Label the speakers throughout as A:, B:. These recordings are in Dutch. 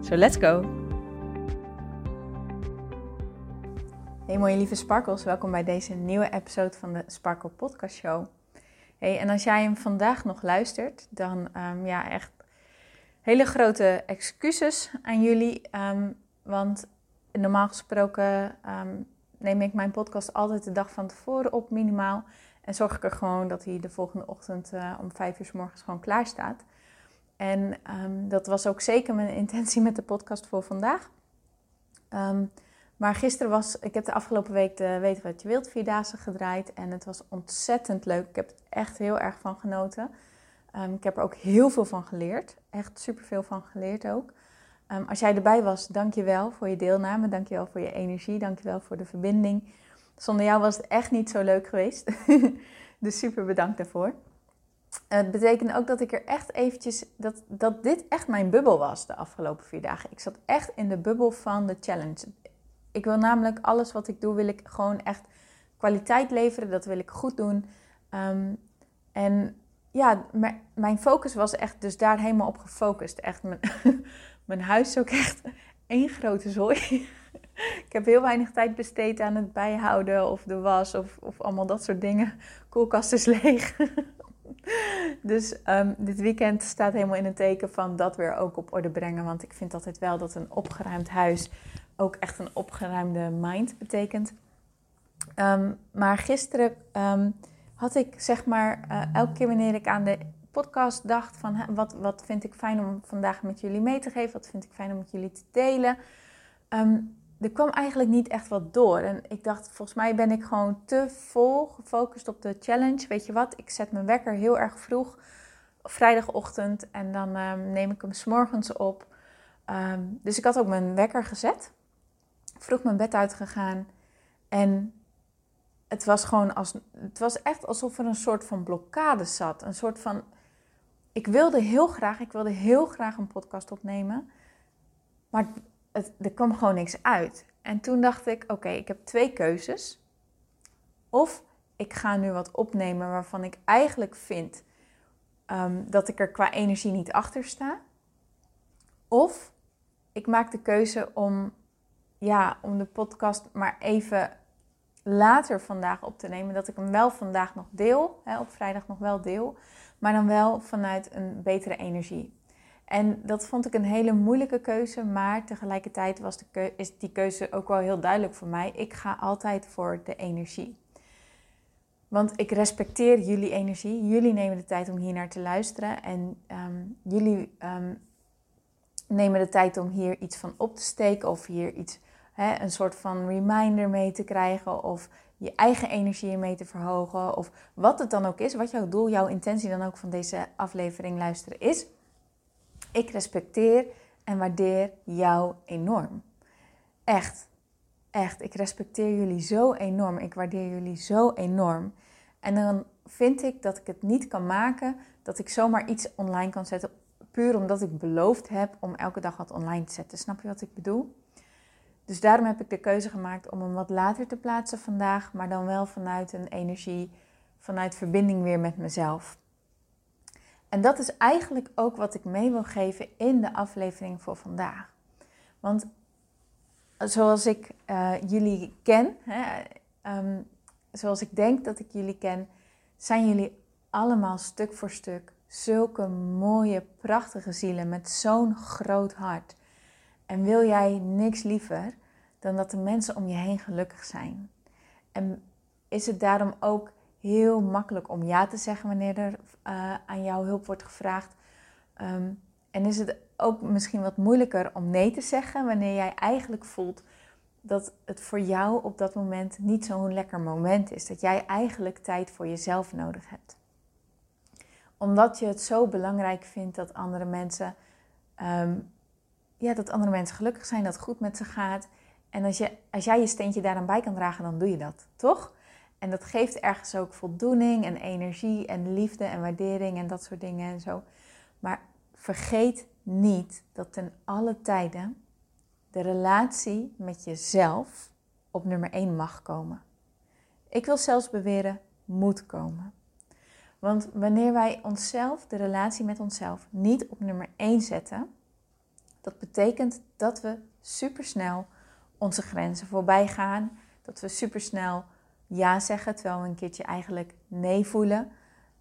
A: So let's go! Hey mooie lieve sparkles, welkom bij deze nieuwe episode van de Sparkle Podcast Show. Hey, en als jij hem vandaag nog luistert, dan um, ja, echt hele grote excuses aan jullie. Um, want normaal gesproken um, neem ik mijn podcast altijd de dag van tevoren op, minimaal. En zorg ik er gewoon dat hij de volgende ochtend uh, om vijf uur s morgens gewoon klaar staat. En um, dat was ook zeker mijn intentie met de podcast voor vandaag. Um, maar gisteren was, ik heb de afgelopen week de Weet wat je wilt vierdaagse gedraaid. En het was ontzettend leuk. Ik heb er echt heel erg van genoten. Um, ik heb er ook heel veel van geleerd. Echt superveel van geleerd ook. als jij erbij was, dank je wel voor je deelname. Dank je wel voor je energie. Dank je wel voor de verbinding. Zonder jou was het echt niet zo leuk geweest. dus super bedankt daarvoor. Het betekent ook dat ik er echt eventjes, dat, dat dit echt mijn bubbel was de afgelopen vier dagen. Ik zat echt in de bubbel van de challenge. Ik wil namelijk alles wat ik doe, wil ik gewoon echt kwaliteit leveren. Dat wil ik goed doen. Um, en ja, mijn focus was echt dus daar helemaal op gefocust. Echt, mijn, mijn huis is ook echt één grote zooi. ik heb heel weinig tijd besteed aan het bijhouden of de was of, of allemaal dat soort dingen. Koelkast is leeg. dus um, dit weekend staat helemaal in het teken van dat weer ook op orde brengen. Want ik vind altijd wel dat een opgeruimd huis ook echt een opgeruimde mind betekent. Um, maar gisteren um, had ik zeg maar uh, elke keer wanneer ik aan de podcast dacht van wat, wat vind ik fijn om vandaag met jullie mee te geven, wat vind ik fijn om met jullie te delen. Er kwam eigenlijk niet echt wat door. En ik dacht, volgens mij ben ik gewoon te vol gefocust op de challenge. Weet je wat, ik zet mijn wekker heel erg vroeg, vrijdagochtend, en dan um, neem ik hem s'morgens op. Um, dus ik had ook mijn wekker gezet, vroeg mijn bed uitgegaan en het was gewoon als, het was echt alsof er een soort van blokkade zat. Een soort van, ik wilde heel graag, ik wilde heel graag een podcast opnemen, maar er kwam gewoon niks uit. En toen dacht ik, oké, ik heb twee keuzes. Of ik ga nu wat opnemen waarvan ik eigenlijk vind um, dat ik er qua energie niet achter sta. Of ik maak de keuze om, ja, om de podcast maar even later vandaag op te nemen. Dat ik hem wel vandaag nog deel, hè, op vrijdag nog wel deel. Maar dan wel vanuit een betere energie. En dat vond ik een hele moeilijke keuze, maar tegelijkertijd was de is die keuze ook wel heel duidelijk voor mij. Ik ga altijd voor de energie. Want ik respecteer jullie energie. Jullie nemen de tijd om hier naar te luisteren. En um, jullie um, nemen de tijd om hier iets van op te steken. Of hier iets, hè, een soort van reminder mee te krijgen. Of je eigen energie mee te verhogen. Of wat het dan ook is. Wat jouw doel, jouw intentie dan ook van deze aflevering luisteren is. Ik respecteer en waardeer jou enorm. Echt, echt. Ik respecteer jullie zo enorm. Ik waardeer jullie zo enorm. En dan vind ik dat ik het niet kan maken dat ik zomaar iets online kan zetten. Puur omdat ik beloofd heb om elke dag wat online te zetten. Snap je wat ik bedoel? Dus daarom heb ik de keuze gemaakt om hem wat later te plaatsen vandaag. Maar dan wel vanuit een energie, vanuit verbinding weer met mezelf. En dat is eigenlijk ook wat ik mee wil geven in de aflevering voor vandaag. Want zoals ik uh, jullie ken, hè, um, zoals ik denk dat ik jullie ken, zijn jullie allemaal stuk voor stuk zulke mooie, prachtige zielen met zo'n groot hart. En wil jij niks liever dan dat de mensen om je heen gelukkig zijn? En is het daarom ook heel makkelijk om ja te zeggen wanneer er uh, aan jouw hulp wordt gevraagd. Um, en is het ook misschien wat moeilijker om nee te zeggen wanneer jij eigenlijk voelt dat het voor jou op dat moment niet zo'n lekker moment is. Dat jij eigenlijk tijd voor jezelf nodig hebt. Omdat je het zo belangrijk vindt dat andere mensen um, ja, dat andere mensen gelukkig zijn, dat het goed met ze gaat. En als, je, als jij je steentje daaraan bij kan dragen, dan doe je dat, toch? En dat geeft ergens ook voldoening en energie en liefde en waardering en dat soort dingen en zo. Maar vergeet niet dat ten alle tijden de relatie met jezelf op nummer 1 mag komen. Ik wil zelfs beweren, moet komen. Want wanneer wij onszelf, de relatie met onszelf, niet op nummer 1 zetten, dat betekent dat we supersnel onze grenzen voorbij gaan. Dat we supersnel ja zeggen, terwijl we een keertje eigenlijk nee voelen.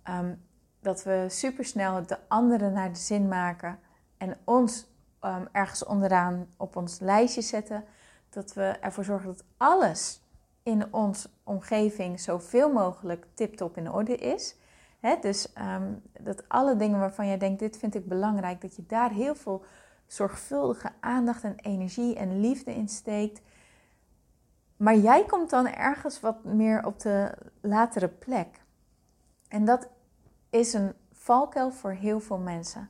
A: Ehm, dat we supersnel de anderen naar de zin maken en ons ehm, ergens onderaan op ons lijstje zetten. Dat we ervoor zorgen dat alles in onze omgeving zoveel mogelijk tip-top in orde is. dus ehm, dat alle dingen waarvan jij denkt, dit vind ik belangrijk, dat je daar heel veel zorgvuldige aandacht en energie en liefde in steekt. Maar jij komt dan ergens wat meer op de latere plek. En dat is een valkuil voor heel veel mensen.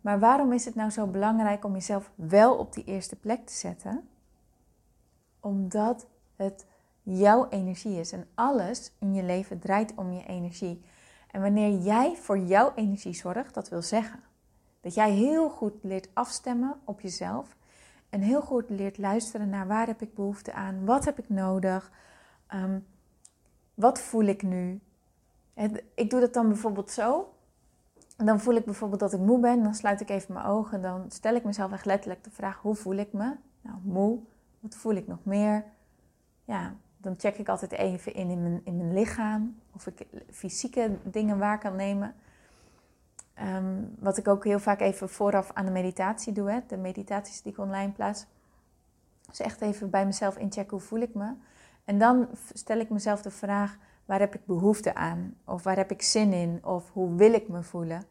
A: Maar waarom is het nou zo belangrijk om jezelf wel op die eerste plek te zetten? Omdat het jouw energie is en alles in je leven draait om je energie. En wanneer jij voor jouw energie zorgt, dat wil zeggen dat jij heel goed leert afstemmen op jezelf en heel goed leert luisteren naar waar heb ik behoefte aan, wat heb ik nodig, um, wat voel ik nu. ik doe dat dan bijvoorbeeld zo. Dan voel ik bijvoorbeeld dat ik moe ben, dan sluit ik even mijn ogen, dan stel ik mezelf echt letterlijk de vraag: hoe voel ik me? Nou, moe. Wat voel ik nog meer? Ja, dan check ik altijd even in in mijn, in mijn lichaam of ik fysieke dingen waar kan nemen. Ehm, wat ik ook heel vaak even vooraf aan de meditatie doe, hè, de meditaties die ik online plaats. Dus echt even bij mezelf inchecken hoe voel ik me. En dan stel ik mezelf de vraag, waar heb ik behoefte aan? Of waar heb ik zin in? Of hoe wil ik me voelen?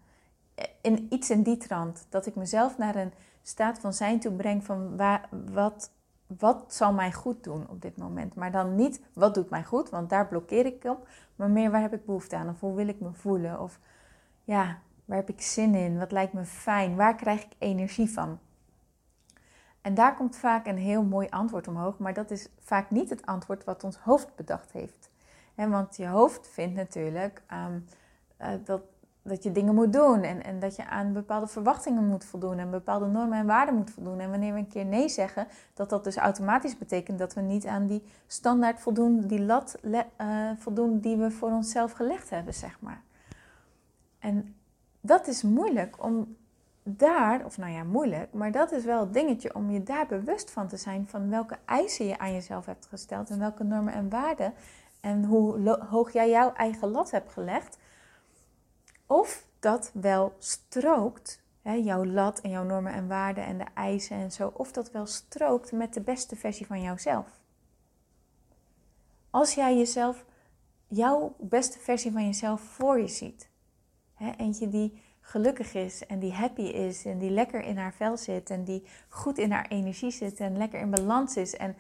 A: In iets in die trant. Dat ik mezelf naar een staat van zijn toe breng van waar, wat, wat zal mij goed doen op dit moment. Maar dan niet wat doet mij goed, want daar blokkeer ik op. Maar meer waar heb ik behoefte aan? Of hoe wil ik me voelen? Of ja, Waar heb ik zin in? Wat lijkt me fijn? Waar krijg ik energie van? En daar komt vaak een heel mooi antwoord omhoog, maar dat is vaak niet het antwoord wat ons hoofd bedacht heeft. want je hoofd vindt natuurlijk um, dat, dat je dingen moet doen en, dat je aan bepaalde verwachtingen moet voldoen en bepaalde normen en waarden moet voldoen. En wanneer we een keer nee zeggen, dat dat dus automatisch betekent dat we niet aan die standaard voldoen, die lat uh, voldoen die we voor onszelf gelegd hebben, zeg maar. En dat is moeilijk om daar, of nou ja, moeilijk, maar dat is wel het dingetje om je daar bewust van te zijn van welke eisen je aan jezelf hebt gesteld en welke normen en waarden en hoe hoog jij jouw eigen lat hebt gelegd. Of dat wel strookt, hè, jouw lat en jouw normen en waarden en de eisen en zo, of dat wel strookt met de beste versie van jouzelf. Als jij jezelf, jouw beste versie van jezelf voor je ziet, eentje die gelukkig is en die happy is en die lekker in haar vel zit en die goed in haar energie zit en lekker in balans is en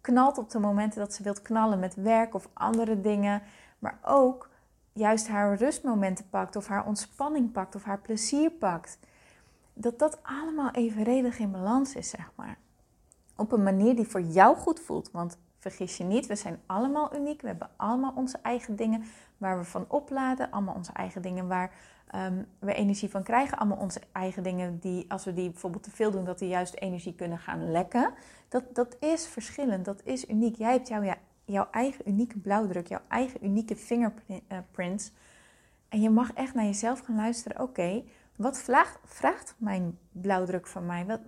A: knalt op de momenten dat ze wilt knallen met werk of andere dingen, maar ook juist haar rustmomenten pakt of haar ontspanning pakt of haar plezier pakt. Dat dat allemaal evenredig in balans is, zeg maar. Op een manier die voor jou goed voelt. Want vergis je niet, we zijn allemaal uniek. We hebben allemaal onze eigen dingen waar we van opladen. Allemaal onze eigen dingen waar um, we energie van krijgen. Allemaal onze eigen dingen die, als we die bijvoorbeeld te veel doen, dat die juist energie kunnen gaan lekken. Dat, dat is verschillend, dat is uniek. Jij hebt jouw, jouw eigen unieke blauwdruk, jouw eigen unieke fingerprints. En je mag echt naar jezelf gaan luisteren. Oké, wat vraagt, vraagt mijn blauwdruk van mij? Wat,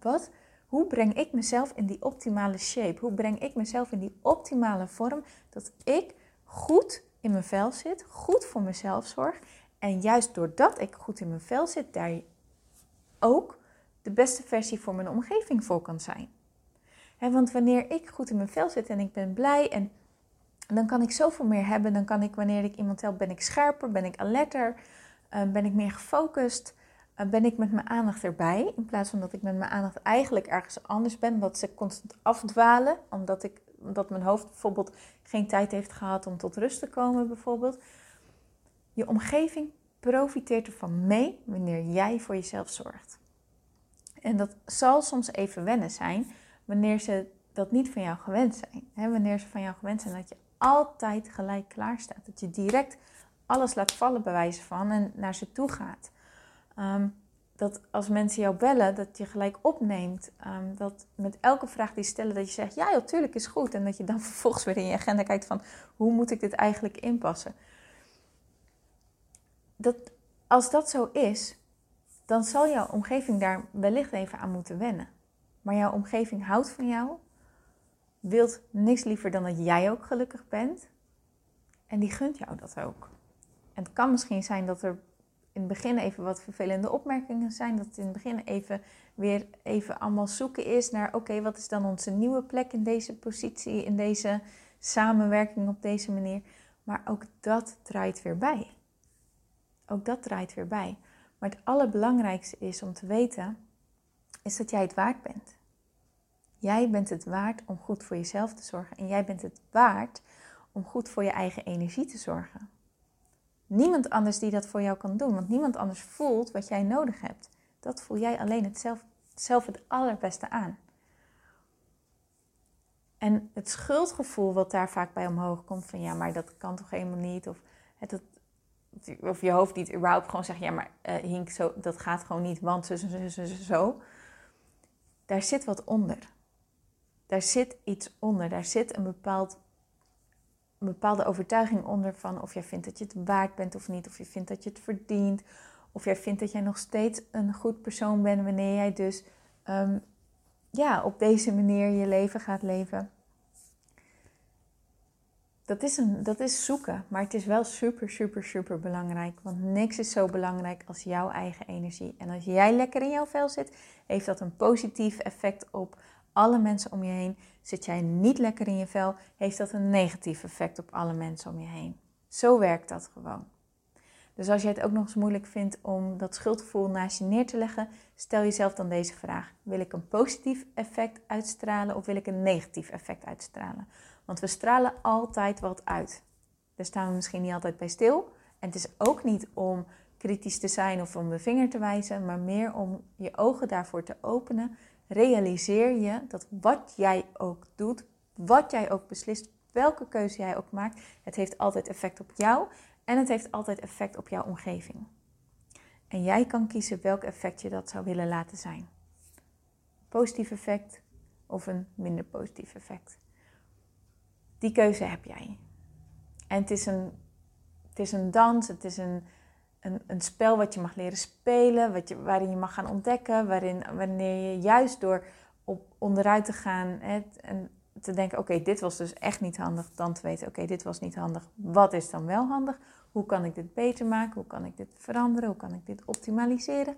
A: wat, hoe breng ik mezelf in die optimale shape? Hoe breng ik mezelf in die optimale vorm dat ik goed in mijn vel zit, goed voor mezelf zorg. En juist doordat ik goed in mijn vel zit, daar ook de beste versie voor mijn omgeving voor kan zijn. want wanneer ik goed in mijn vel zit en ik ben blij en dan kan ik zoveel meer hebben. Dan kan ik, wanneer ik iemand help, ben ik scherper, ben ik alerter, uh, ben ik meer gefocust, uh, ben ik met mijn aandacht erbij. In plaats van dat ik met mijn aandacht eigenlijk ergens anders ben, wat ze constant afdwalen, omdat ik omdat mijn hoofd bijvoorbeeld geen tijd heeft gehad om tot rust te komen, bijvoorbeeld. Je omgeving profiteert ervan mee wanneer jij voor jezelf zorgt. En dat zal soms even wennen zijn wanneer ze dat niet van jou gewend zijn. Wanneer ze van jou gewend zijn dat je altijd gelijk klaar staat. Dat je direct alles laat vallen bij wijze van en naar ze toe gaat. Ehm, dat als mensen jou bellen, dat je gelijk opneemt. Ehm, dat met elke vraag die stellen, dat je zegt, ja, natuurlijk is goed. En dat je dan vervolgens weer in je agenda kijkt van, hoe moet ik dit eigenlijk inpassen? Dat, als dat zo is, dan zal jouw omgeving daar wellicht even aan moeten wennen. Maar jouw omgeving houdt van jou, wilt niks liever dan dat jij ook gelukkig bent. En die gunt jou dat ook. En het kan misschien zijn dat er in het begin even wat vervelende opmerkingen zijn. Dat het in het begin even weer even allemaal zoeken is naar oké, wat is dan onze nieuwe plek in deze positie, in deze samenwerking op deze manier. Maar ook dat draait weer bij. Ook dat draait weer bij. Maar het allerbelangrijkste is om te weten, is dat jij het waard bent. Jij bent het waard om goed voor jezelf te zorgen. En jij bent het waard om goed voor je eigen energie te zorgen. Niemand anders die dat voor jou kan doen, want niemand anders voelt wat jij nodig hebt. Dat voel jij alleen het zelf, zelf het allerbeste aan. En het schuldgevoel wat daar vaak bij omhoog komt, van ja, maar dat kan toch helemaal niet. Of, het, of je hoofd niet überhaupt gewoon zegt, ja, maar uh, Hink, zo, dat gaat gewoon niet, want zo, zo, zo, zo. Daar zit wat onder. Daar zit iets onder. Daar zit een bepaald een bepaalde overtuiging onder van of jij vindt dat je het waard bent of niet, of je vindt dat je het verdient, of jij vindt dat jij nog steeds een goed persoon bent wanneer jij dus um, ja, op deze manier je leven gaat leven. Dat is, een, dat is zoeken, maar het is wel super, super, super belangrijk. Want niks is zo belangrijk als jouw eigen energie. En als jij lekker in jouw vel zit, heeft dat een positief effect op alle mensen om je heen. Zit jij niet lekker in je vel, heeft dat een negatief effect op alle mensen om je heen. Zo werkt dat gewoon. Dus als je het ook nog eens moeilijk vindt om dat schuldgevoel naast je neer te leggen, stel jezelf dan deze vraag: wil ik een positief effect uitstralen of wil ik een negatief effect uitstralen? Want we stralen altijd wat uit. Daar staan we misschien niet altijd bij stil. En het is ook niet om kritisch te zijn of om de vinger te wijzen, maar meer om je ogen daarvoor te openen realiseer je dat wat jij ook doet, wat jij ook beslist, welke keuze jij ook maakt, het heeft altijd effect op jou en het heeft altijd effect op jouw omgeving. En jij kan kiezen welk effect je dat zou willen laten zijn. Positief effect of een minder positief effect. Die keuze heb jij. En het is een, het is een dans, het is een, een, een spel wat je mag leren spelen, wat je, waarin je mag gaan ontdekken, waarin wanneer je juist door op onderuit te gaan hè, en te denken, oké, dit was dus echt niet handig, dan te weten, oké, dit was niet handig, wat is dan wel handig? Hoe kan ik dit beter maken? Hoe kan ik dit veranderen? Hoe kan ik dit optimaliseren?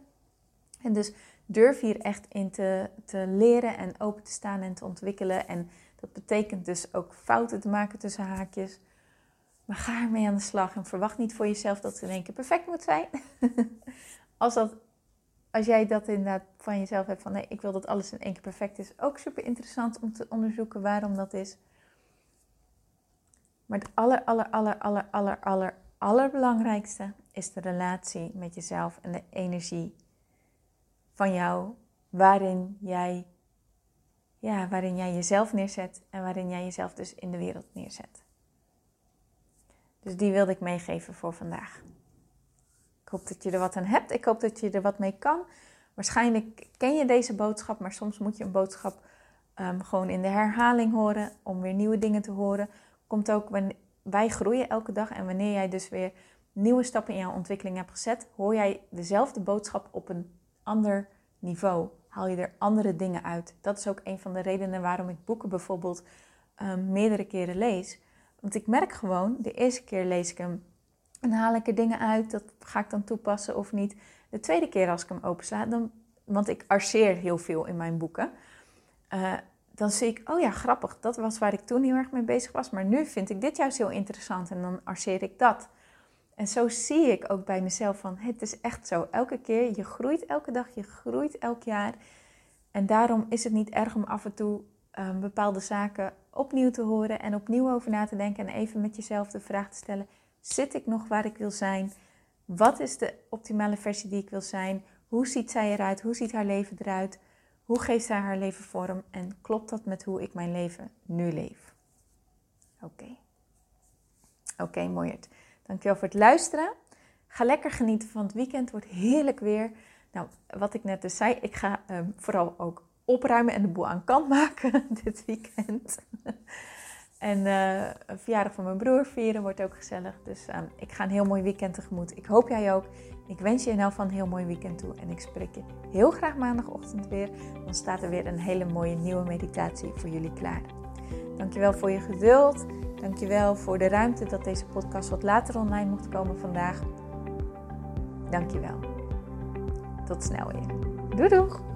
A: En dus durf hier echt in te, te leren en open te staan en te ontwikkelen. En dat betekent dus ook fouten te maken tussen haakjes. Maar ga ermee aan de slag en verwacht niet voor jezelf dat het in één keer perfect moet zijn. als, dat, als jij dat inderdaad van jezelf hebt van nee, ik wil dat alles in één keer perfect is, ook super interessant om te onderzoeken waarom dat is. Maar het aller, aller, aller, aller, aller, aller, allerbelangrijkste is de relatie met jezelf en de energie van jou, waarin jij, ja, waarin jij jezelf neerzet en waarin jij jezelf dus in de wereld neerzet. Dus die wilde ik meegeven voor vandaag. Ik hoop dat je er wat aan hebt. Ik hoop dat je er wat mee kan. Waarschijnlijk ken je deze boodschap, maar soms moet je een boodschap um, gewoon in de herhaling horen om weer nieuwe dingen te horen. Komt ook wanneer wij groeien elke dag en wanneer jij dus weer nieuwe stappen in jouw ontwikkeling hebt gezet, hoor jij dezelfde boodschap op een ander niveau. Haal je er andere dingen uit. Dat is ook een van de redenen waarom ik boeken bijvoorbeeld um, meerdere keren lees. Want ik merk gewoon, de eerste keer lees ik hem en haal ik er dingen uit. Dat ga ik dan toepassen of niet. De tweede keer als ik hem opensla, dan, want ik arceer heel veel in mijn boeken. Uh, dan zie ik, oh ja, grappig, dat was waar ik toen heel erg mee bezig was. Maar nu vind ik dit juist heel interessant en dan arceer ik dat. En zo zie ik ook bij mezelf van, het is echt zo. Elke keer, je groeit elke dag, je groeit elk jaar. En daarom is het niet erg om af en toe um, bepaalde zaken opnieuw te horen en opnieuw over na te denken en even met jezelf de vraag te stellen: zit ik nog waar ik wil zijn? Wat is de optimale versie die ik wil zijn? Hoe ziet zij eruit? Hoe ziet haar leven eruit? Hoe geeft zij haar leven vorm? En klopt dat met hoe ik mijn leven nu leef? Oké. Oké, okay, Dankjewel voor het luisteren. Ga lekker genieten van het weekend. Wordt heerlijk weer. Nou, wat ik net dus zei, ik ga um, vooral ook opruimen en de boel aan kant maken dit weekend. en uh, een verjaardag van mijn broer vieren wordt ook gezellig. Dus um, ik ga een heel mooi weekend tegemoet. Ik hoop jij ook. Ik wens je in elk geval een heel mooi weekend toe. En ik spreek je heel graag maandagochtend weer. Dan staat er weer een hele mooie nieuwe meditatie voor jullie klaar. Dankjewel voor je geduld. Dankjewel voor de ruimte dat deze podcast wat later online mocht komen vandaag. Dankjewel. Tot snel weer. Doei doeg!